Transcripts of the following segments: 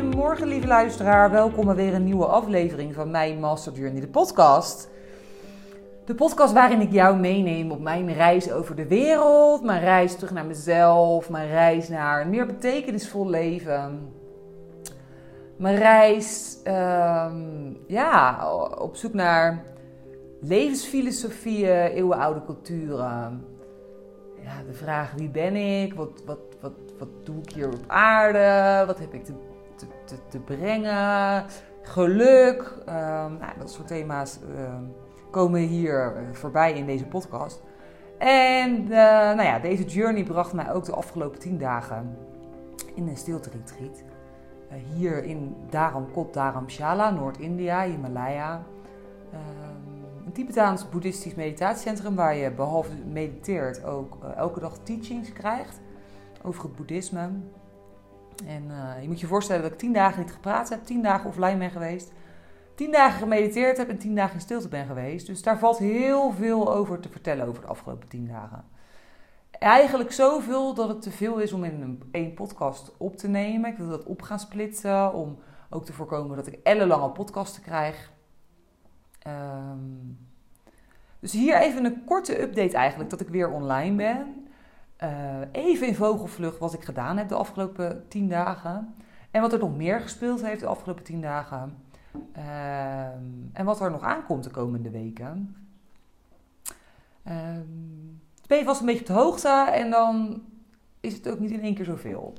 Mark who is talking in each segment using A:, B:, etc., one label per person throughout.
A: goedemorgen lieve luisteraar. Welkom bij weer een nieuwe aflevering van mijn Master Journey, de podcast. De podcast waarin ik jou meeneem op mijn reis over de wereld, mijn reis terug naar mezelf, mijn reis naar een meer betekenisvol leven. Mijn reis ehm, ja, op zoek naar levensfilosofieën, eeuwenoude culturen. Ja, de vraag wie ben ik, wat, wat, wat, wat doe ik hier op aarde, wat heb ik te, te, te, brengen, geluk. Um, nou, dat soort thema's ehm, komen hier eh, voorbij in deze podcast. En uh, nou ja, deze journey bracht mij ook de afgelopen tien dagen in een stilte retreat. Uh, hier in Dharamkot Dharamshala, Noord-India, Himalaya. Uh, een Tibetaans boeddhistisch meditatiecentrum waar je behalve mediteert ook elke dag teachings krijgt over het boeddhisme. En je moet je voorstellen dat ik tien dagen niet gepraat heb, tien dagen offline ben geweest tien dagen gemediteerd heb en tien dagen in stilte ben geweest. Dus daar valt heel veel over te vertellen over de afgelopen tien dagen. Eigenlijk zoveel dat het te veel is om in een één podcast op te nemen. Ik wil dat op gaan splitsen om ook te voorkomen dat ik ellenlange podcasten krijg. Um, dus hier even een korte update eigenlijk dat ik weer online ben. Uh, even in vogelvlucht wat ik gedaan heb de afgelopen tien dagen. En wat er nog meer gespeeld heeft de afgelopen tien dagen. Ehm, en wat er nog aankomt de komende weken. Um, ben je vast een beetje op de hoogte en dan is het ook niet in één keer zoveel.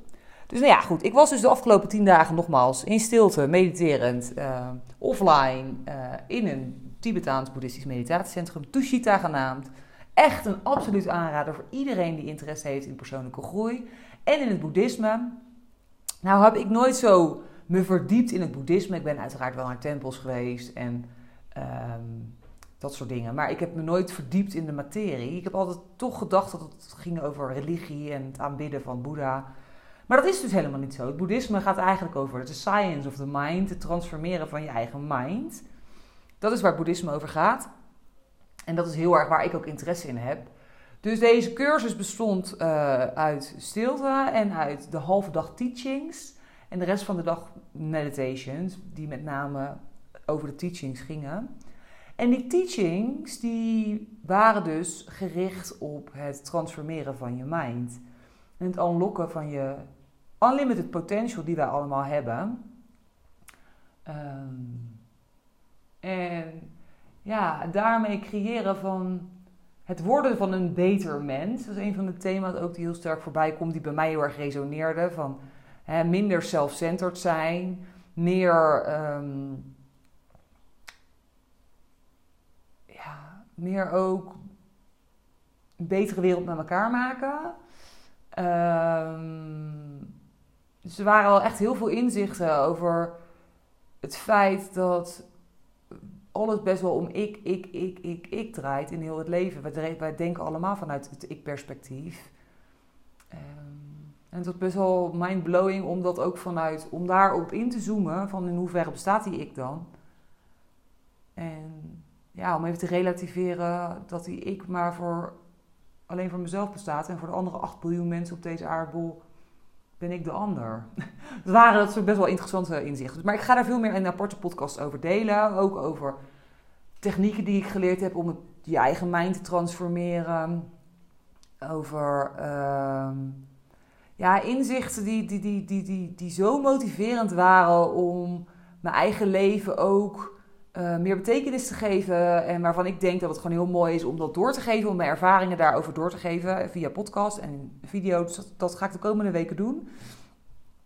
A: Dus nou ja, goed. Ik was dus de afgelopen tien dagen nogmaals in stilte, mediterend, uh, offline, uh, in een Tibetaans-boeddhistisch meditatiecentrum, Tushita genaamd. Echt een absoluut aanrader voor iedereen die interesse heeft in persoonlijke groei en in het boeddhisme. Nou heb ik nooit zo me verdiept in het boeddhisme. Ik ben uiteraard wel naar tempels geweest en ehm, dat soort dingen. Maar ik heb me nooit verdiept in de materie. Ik heb altijd toch gedacht dat het ging over religie en het aanbidden van Boeddha. Maar dat is dus helemaal niet zo. Het boeddhisme gaat eigenlijk over de science of the mind, het transformeren van je eigen mind. Dat is waar boeddhisme over gaat. En dat is heel erg waar ik ook interesse in heb. Dus deze cursus bestond uh, uit stilte en uit de halve dag teachings. En de rest van de dag meditations, die met name over de teachings gingen. En die teachings die waren dus gericht op het transformeren van je mind. En het unlocken van je unlimited potential die wij allemaal hebben. Um, en ja, daarmee creëren van het worden van een beter mens. Dat is een van de thema's ook die heel sterk voorbij komt, die bij mij heel erg resoneerde. Van Hè, minder self-centered zijn, meer, um, ja, meer ook een betere wereld met elkaar maken. Um, er waren al echt heel veel inzichten over het feit dat alles best wel om ik, ik, ik, ik, ik draait in heel het leven. Wij, denken allemaal vanuit het ik-perspectief. Um, en het was best wel mind-blowing om dat ook vanuit, om daarop in te zoomen van in hoeverre bestaat die ik dan. En ja, om even te relativeren dat die ik maar voor, alleen voor mezelf bestaat en voor de andere 8 biljoen mensen op deze aardbol ben ik de ander. dat waren dat best wel interessante inzichten. Maar ik ga daar veel meer in een aparte podcast over delen. Ook over technieken die ik geleerd heb om het, je eigen mind te transformeren. Over... Uh, ja, inzichten die, die, die, die, die, die zo motiverend waren om mijn eigen leven ook uh, meer betekenis te geven. En waarvan ik denk dat het gewoon heel mooi is om dat door te geven, om mijn ervaringen daarover door te geven via podcast en video. Dus dat, dat ga ik de komende weken doen.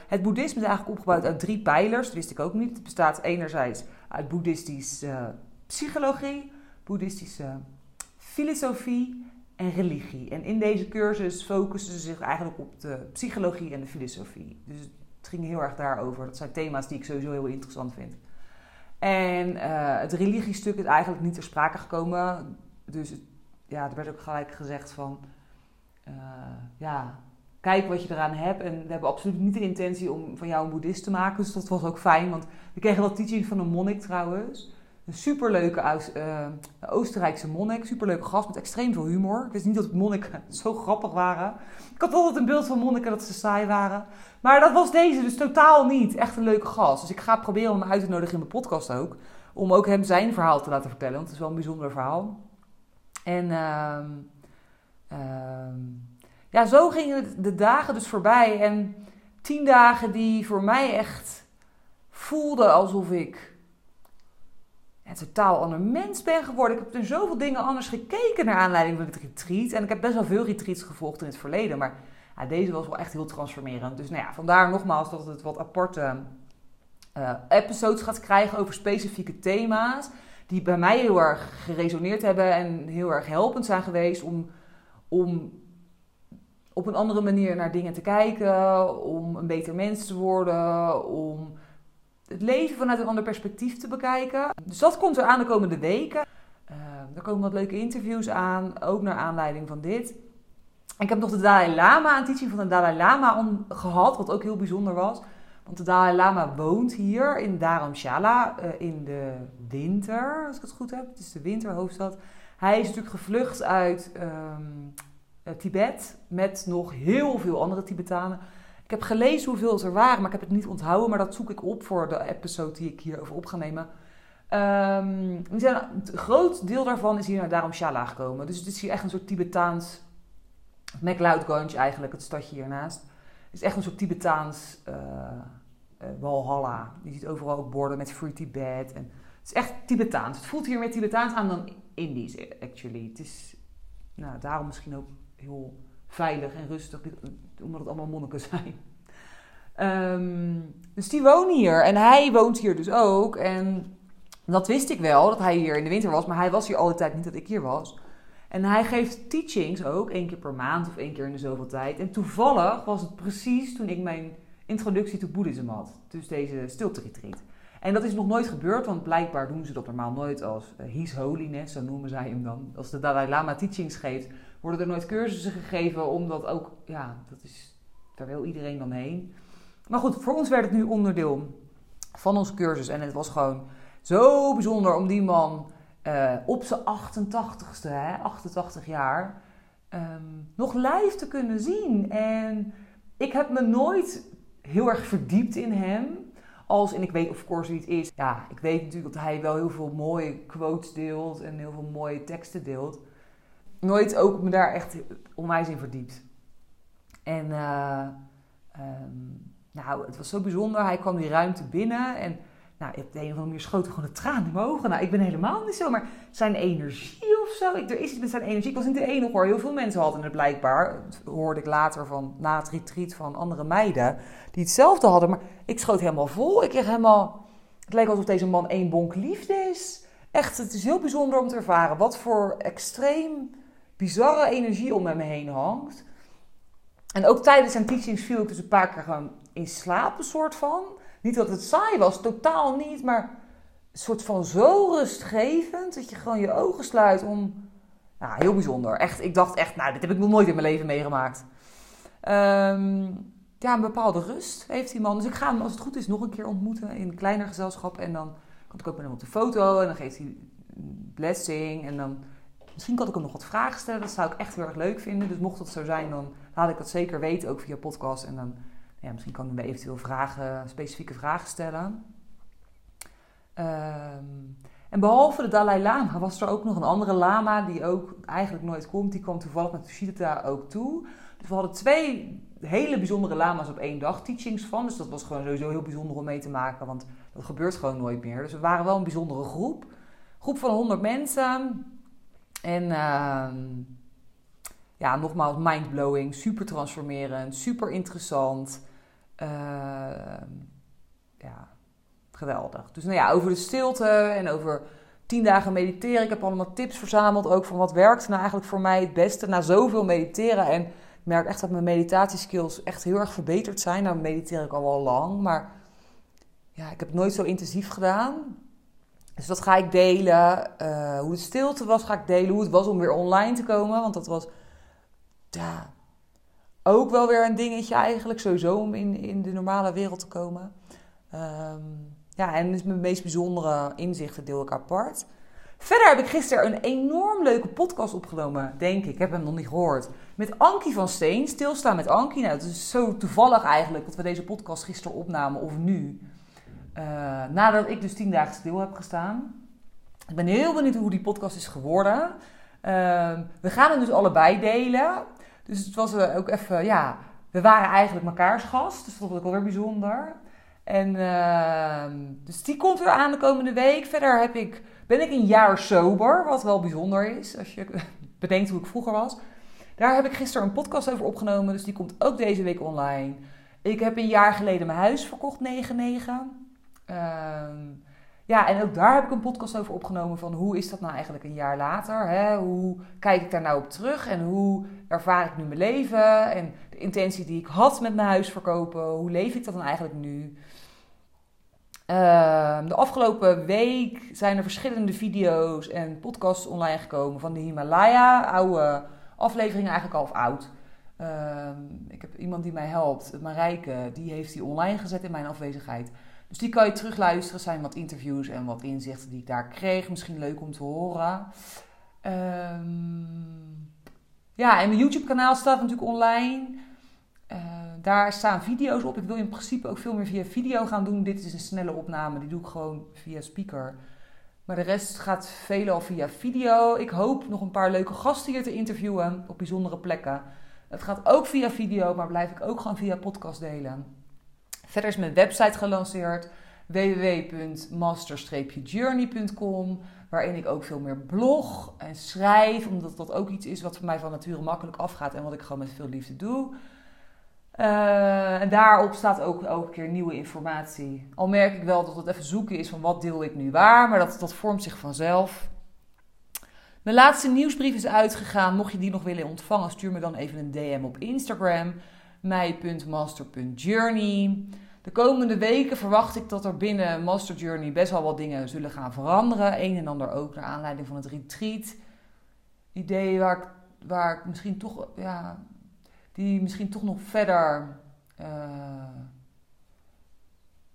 A: Het boeddhisme is eigenlijk opgebouwd uit drie pijlers, dat wist ik ook niet. Het bestaat enerzijds uit boeddhistische uh, psychologie, boeddhistische filosofie en religie. En in deze cursus focussen ze zich eigenlijk op de psychologie en de filosofie. Dus het ging heel erg daarover. Dat zijn thema's die ik sowieso heel interessant vind. En uh, het religiestuk is eigenlijk niet ter sprake gekomen. Dus ja, er werd ook gelijk gezegd van... Uh, ja, kijk wat je eraan hebt. En we hebben absoluut niet de intentie om van jou een boeddhist te maken. Dus dat was ook fijn, want we kregen wel teaching van een monnik trouwens. Een superleuke uh, Oostenrijkse monnik. Superleuke gast met extreem veel humor. Ik wist niet dat monniken zo grappig waren. Ik had altijd een beeld van monniken dat ze saai waren. Maar dat was deze dus totaal niet. Echt een leuke gast. Dus ik ga proberen hem uit te nodigen in mijn podcast ook. Om ook hem zijn verhaal te laten vertellen. Want het is wel een bijzonder verhaal. En uh, ja, zo gingen de dagen dus voorbij. En tien dagen die voor mij echt voelden alsof ik een totaal ander mens ben geworden. Ik heb er zoveel dingen anders gekeken naar aanleiding van het retreat. En ik heb best wel veel retreats gevolgd in het verleden. Maar ja, deze was wel echt heel transformerend. Dus nou ja, vandaar nogmaals dat het wat aparte uh, episodes gaat krijgen over specifieke thema's. Die bij mij heel erg geresoneerd hebben en heel erg helpend zijn geweest om, om op een andere manier naar dingen te kijken. Om een beter mens te worden. Om het leven vanuit een ander perspectief te bekijken. Dus dat komt er aan de komende weken. Uh, er komen wat leuke interviews aan, ook naar aanleiding van dit. Ik heb nog de Dalai Lama, een teaching van de Dalai Lama gehad, wat ook heel bijzonder was. Want de Dalai Lama woont hier in Dharamshala uh, in de winter, als ik het goed heb. Het is de winterhoofdstad. Hij is natuurlijk gevlucht uit um, Tibet met nog heel veel andere Tibetanen. Ik heb gelezen hoeveel er waren, maar ik heb het niet onthouden. Maar dat zoek ik op voor de episode die ik hierover op ga nemen. Um, een groot deel daarvan is hier naar Dharamshala gekomen. Dus het is hier echt een soort Tibetaans... McLeodganj eigenlijk, het stadje hiernaast. Het is echt een soort Tibetaans uh, uh, Walhalla. Je ziet overal ook borden met Free Tibet. En het is echt Tibetaans. Het voelt hier meer Tibetaans aan dan Indisch, actually. Het is nou, daarom misschien ook heel veilig en rustig, omdat het allemaal monniken zijn. Um, dus die wonen hier en hij woont hier dus ook. En dat wist ik wel, dat hij hier in de winter was, maar hij was hier al die tijd niet dat ik hier was. En hij geeft teachings ook, één keer per maand of één keer in de zoveel tijd. En toevallig was het precies toen ik mijn introductie tot boeddhisme had. Dus deze stilte retreat. En dat is nog nooit gebeurd, want blijkbaar doen ze dat normaal nooit als uh, His Holiness, zo noemen zij hem dan. Als de Dalai Lama teachings geeft, worden er nooit cursussen gegeven, omdat ook, ja, dat is, daar wil iedereen dan heen. Maar goed, voor ons werd het nu onderdeel van onze cursus. En het was gewoon zo bijzonder om die man uh, op zijn 88ste, hè, 88 jaar, um, nog live te kunnen zien. En ik heb me nooit heel erg verdiept in hem. Als, en ik weet of course wie het is. Ja, ik weet natuurlijk dat hij wel heel veel mooie quotes deelt en heel veel mooie teksten deelt nooit ook me daar echt onwijs in verdiept. En uh, nou, het was zo bijzonder. Hij kwam die ruimte binnen en nou, op de een of andere manier schoten gewoon de traan in mijn ogen. Nou, ik ben helemaal niet zo, maar zijn energie of zo. Ik, er is iets met zijn energie. Ik was niet de enige hoor. Heel veel mensen hadden het blijkbaar. Dat hoorde ik later van, na het retreat van andere meiden die hetzelfde hadden. Maar ik schoot helemaal vol. Ik kreeg helemaal... Het leek alsof deze man één bonk liefde is. Echt, het is heel bijzonder om te ervaren. Wat voor extreem bizarre energie om me heen hangt. En ook tijdens zijn teachings viel ik dus een paar keer gewoon in slaap, een soort van. Niet dat het saai was, totaal niet, maar een soort van zo rustgevend dat je gewoon je ogen sluit om. Nou, heel bijzonder. Echt, ik dacht echt, nou, dit heb ik nog nooit in mijn leven meegemaakt. Um, ja, een bepaalde rust heeft die man. Dus ik ga hem, als het goed is, nog een keer ontmoeten in een kleiner gezelschap. En dan kan ik ook met hem op de foto en dan geeft hij een blessing. En dan Misschien kan ik hem nog wat vragen stellen. Dat zou ik echt heel erg leuk vinden. Dus mocht dat zo zijn, dan laat ik dat zeker weten, ook via podcast. En dan, ja, misschien kan ik me eventueel vragen, specifieke vragen stellen. Ehm, en behalve de Dalai Lama was er ook nog een andere lama die ook eigenlijk nooit komt. Die kwam toevallig met Tushita ook toe. Dus we hadden twee hele bijzondere lama's op één dag teachings van. Dus dat was gewoon sowieso heel bijzonder om mee te maken, want dat gebeurt gewoon nooit meer. Dus we waren wel een bijzondere groep. Groep van 100 mensen. En uh, ja, nogmaals, mindblowing, super transformerend, super interessant. Uh, ja, geweldig. Dus nou ja, over de stilte en over tien dagen mediteren. Ik heb allemaal tips verzameld ook van wat werkt nou eigenlijk voor mij het beste na zoveel mediteren. En ik merk echt dat mijn meditatieskills echt heel erg verbeterd zijn. Nou mediteer ik al wel lang, maar ja, ik heb het nooit zo intensief gedaan. Dus dat ga ik delen. Uh, hoe de stilte was, ga ik delen. Hoe het was om weer online te komen. Want dat was ja, ook wel weer een dingetje eigenlijk. Sowieso om in, in de normale wereld te komen. Um, ja, en dus mijn meest bijzondere inzichten deel ik apart. Verder heb ik gisteren een enorm leuke podcast opgenomen, denk ik. Ik heb hem nog niet gehoord. Met Ankie van Steen, Stilstaan met Ankie. Nou, het is zo toevallig eigenlijk dat we deze podcast gisteren opnamen of nu. Uh, nadat ik dus tien dagen stil heb gestaan. Ik ben heel benieuwd hoe die podcast is geworden. Uh, we gaan het dus allebei delen. Dus het was uh, ook even, ja, we waren eigenlijk mekaars gast. Dus dat vond ik alweer bijzonder. En ehm, dus die komt weer aan de komende week. Verder heb ik, ben ik een jaar sober, wat wel bijzonder is. Als je bedenkt hoe ik vroeger was. Daar heb ik gisteren een podcast over opgenomen. Dus die komt ook deze week online. Ik heb een jaar geleden mijn huis verkocht, 9-9. Ehm, ja, en ook daar heb ik een podcast over opgenomen van hoe is dat nou eigenlijk een jaar later? Hè? Hoe kijk ik daar nou op terug en hoe ervaar ik nu mijn leven? En de intentie die ik had met mijn huis verkopen, hoe leef ik dat dan eigenlijk nu? Ehm, de afgelopen week zijn er verschillende video's en podcasts online gekomen van de Himalaya. Oude afleveringen eigenlijk al of oud. Ehm, ik heb iemand die mij helpt, Marijke, die heeft die online gezet in mijn afwezigheid. Dus die kan je terugluisteren. zijn wat interviews en wat inzichten die ik daar kreeg. Misschien leuk om te horen. Um, ja, en mijn YouTube kanaal staat natuurlijk online. Uh, daar staan video's op. Ik wil in principe ook veel meer via video gaan doen. Dit is een snelle opname. Die doe ik gewoon via speaker. Maar de rest gaat veelal via video. Ik hoop nog een paar leuke gasten hier te interviewen op bijzondere plekken. Het gaat ook via video, maar blijf ik ook gewoon via podcast delen. Verder is mijn website gelanceerd www.master-journey.com waarin ik ook veel meer blog en schrijf, omdat dat ook iets is wat voor mij van nature makkelijk afgaat en wat ik gewoon met veel liefde doe. Uh, en daarop staat ook elke keer nieuwe informatie. Al merk ik wel dat het even zoeken is van wat deel ik nu waar, maar dat, dat vormt zich vanzelf. Mijn laatste nieuwsbrief is uitgegaan. Mocht je die nog willen ontvangen, stuur me dan even een DM op Instagram mij.master.journey. De komende weken verwacht ik dat er binnen Master Journey best wel wat dingen zullen gaan veranderen. Een en ander ook naar aanleiding van het retreat. Ideeën waar ik, waar ik misschien toch, ja, die misschien toch nog verder uh,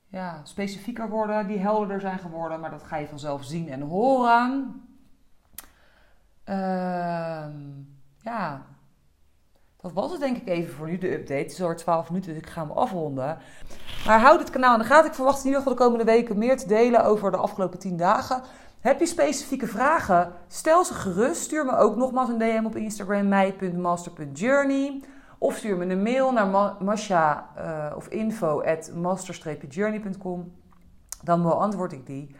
A: ja, specifieker worden, die helderder zijn geworden. Maar dat ga je vanzelf zien en horen. Uh, ja, dat was het denk ik even voor nu, de update. Het is al 12 minuten, dus ik ga hem afronden. Maar houd het kanaal in de gaten. Ik verwacht in ieder geval de komende weken meer te delen over de afgelopen 10 dagen. Heb je specifieke vragen? Stel ze gerust. Stuur me ook nogmaals een DM op Instagram, mij.master.journey. Of stuur me een mail naar masha uh, of info at master-journey.com. Dan beantwoord ik die.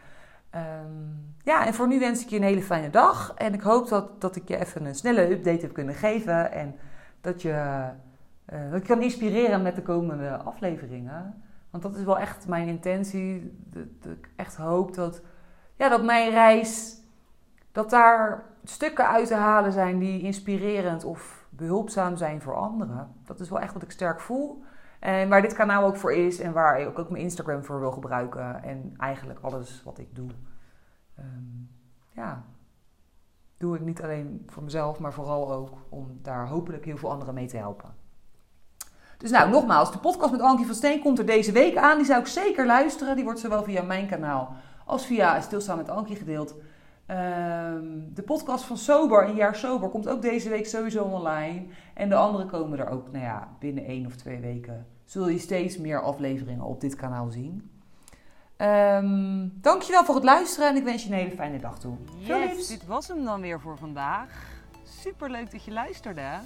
A: Um, ja, en voor nu wens ik je een hele fijne dag. En ik hoop dat, dat ik je even een snelle update heb kunnen geven. En dat je, uh, dat kan inspireren met de komende afleveringen. Want dat is wel echt mijn intentie. Dat, ik echt hoop dat, ja, dat mijn reis, dat daar stukken uit te halen zijn die inspirerend of behulpzaam zijn voor anderen. Dat is wel echt wat ik sterk voel. En waar dit kanaal ook voor is en waar ik ook mijn Instagram voor wil gebruiken. En eigenlijk alles wat ik doe. Um, ja, doe ik niet alleen voor mezelf, maar vooral ook om daar hopelijk heel veel anderen mee te helpen. Dus nou, nogmaals, de podcast met Ankie van Steen komt er deze week aan. Die zou ik zeker luisteren. Die wordt zowel via mijn kanaal als via Stilstaan met Ankie gedeeld. Ehm, de podcast van Sober, een jaar Sober, komt ook deze week sowieso online. En de andere komen er ook, nou ja, binnen één of twee weken zul je steeds meer afleveringen op dit kanaal zien. Um, dankjewel voor het luisteren en ik wens je een hele fijne dag toe.
B: Yes, dit was hem dan weer voor vandaag. Super leuk dat je luisterde.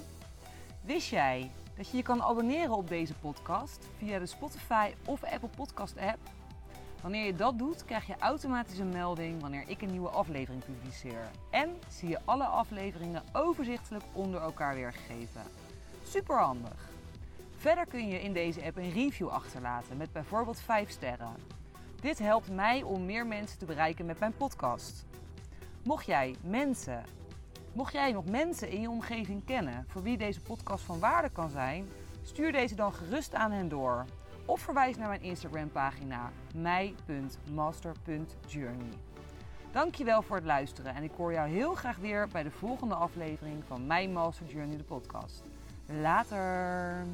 B: Wist jij dat je je kan abonneren op deze podcast via de Spotify of Apple Podcast app? Wanneer je dat doet, krijg je automatisch een melding wanneer ik een nieuwe aflevering publiceer. En zie je alle afleveringen overzichtelijk onder elkaar weergegeven. Super handig. Verder kun je in deze app een review achterlaten met bijvoorbeeld 5 sterren. Dit helpt mij om meer mensen te bereiken met mijn podcast. Mocht jij mensen, mocht jij nog mensen in je omgeving kennen voor wie deze podcast van waarde kan zijn, stuur deze dan gerust aan hen door. Of verwijs naar mijn Instagram pagina mij.master.journey. Dankjewel voor het luisteren en ik hoor jou heel graag weer bij de volgende aflevering van My Master Journey de podcast. Later!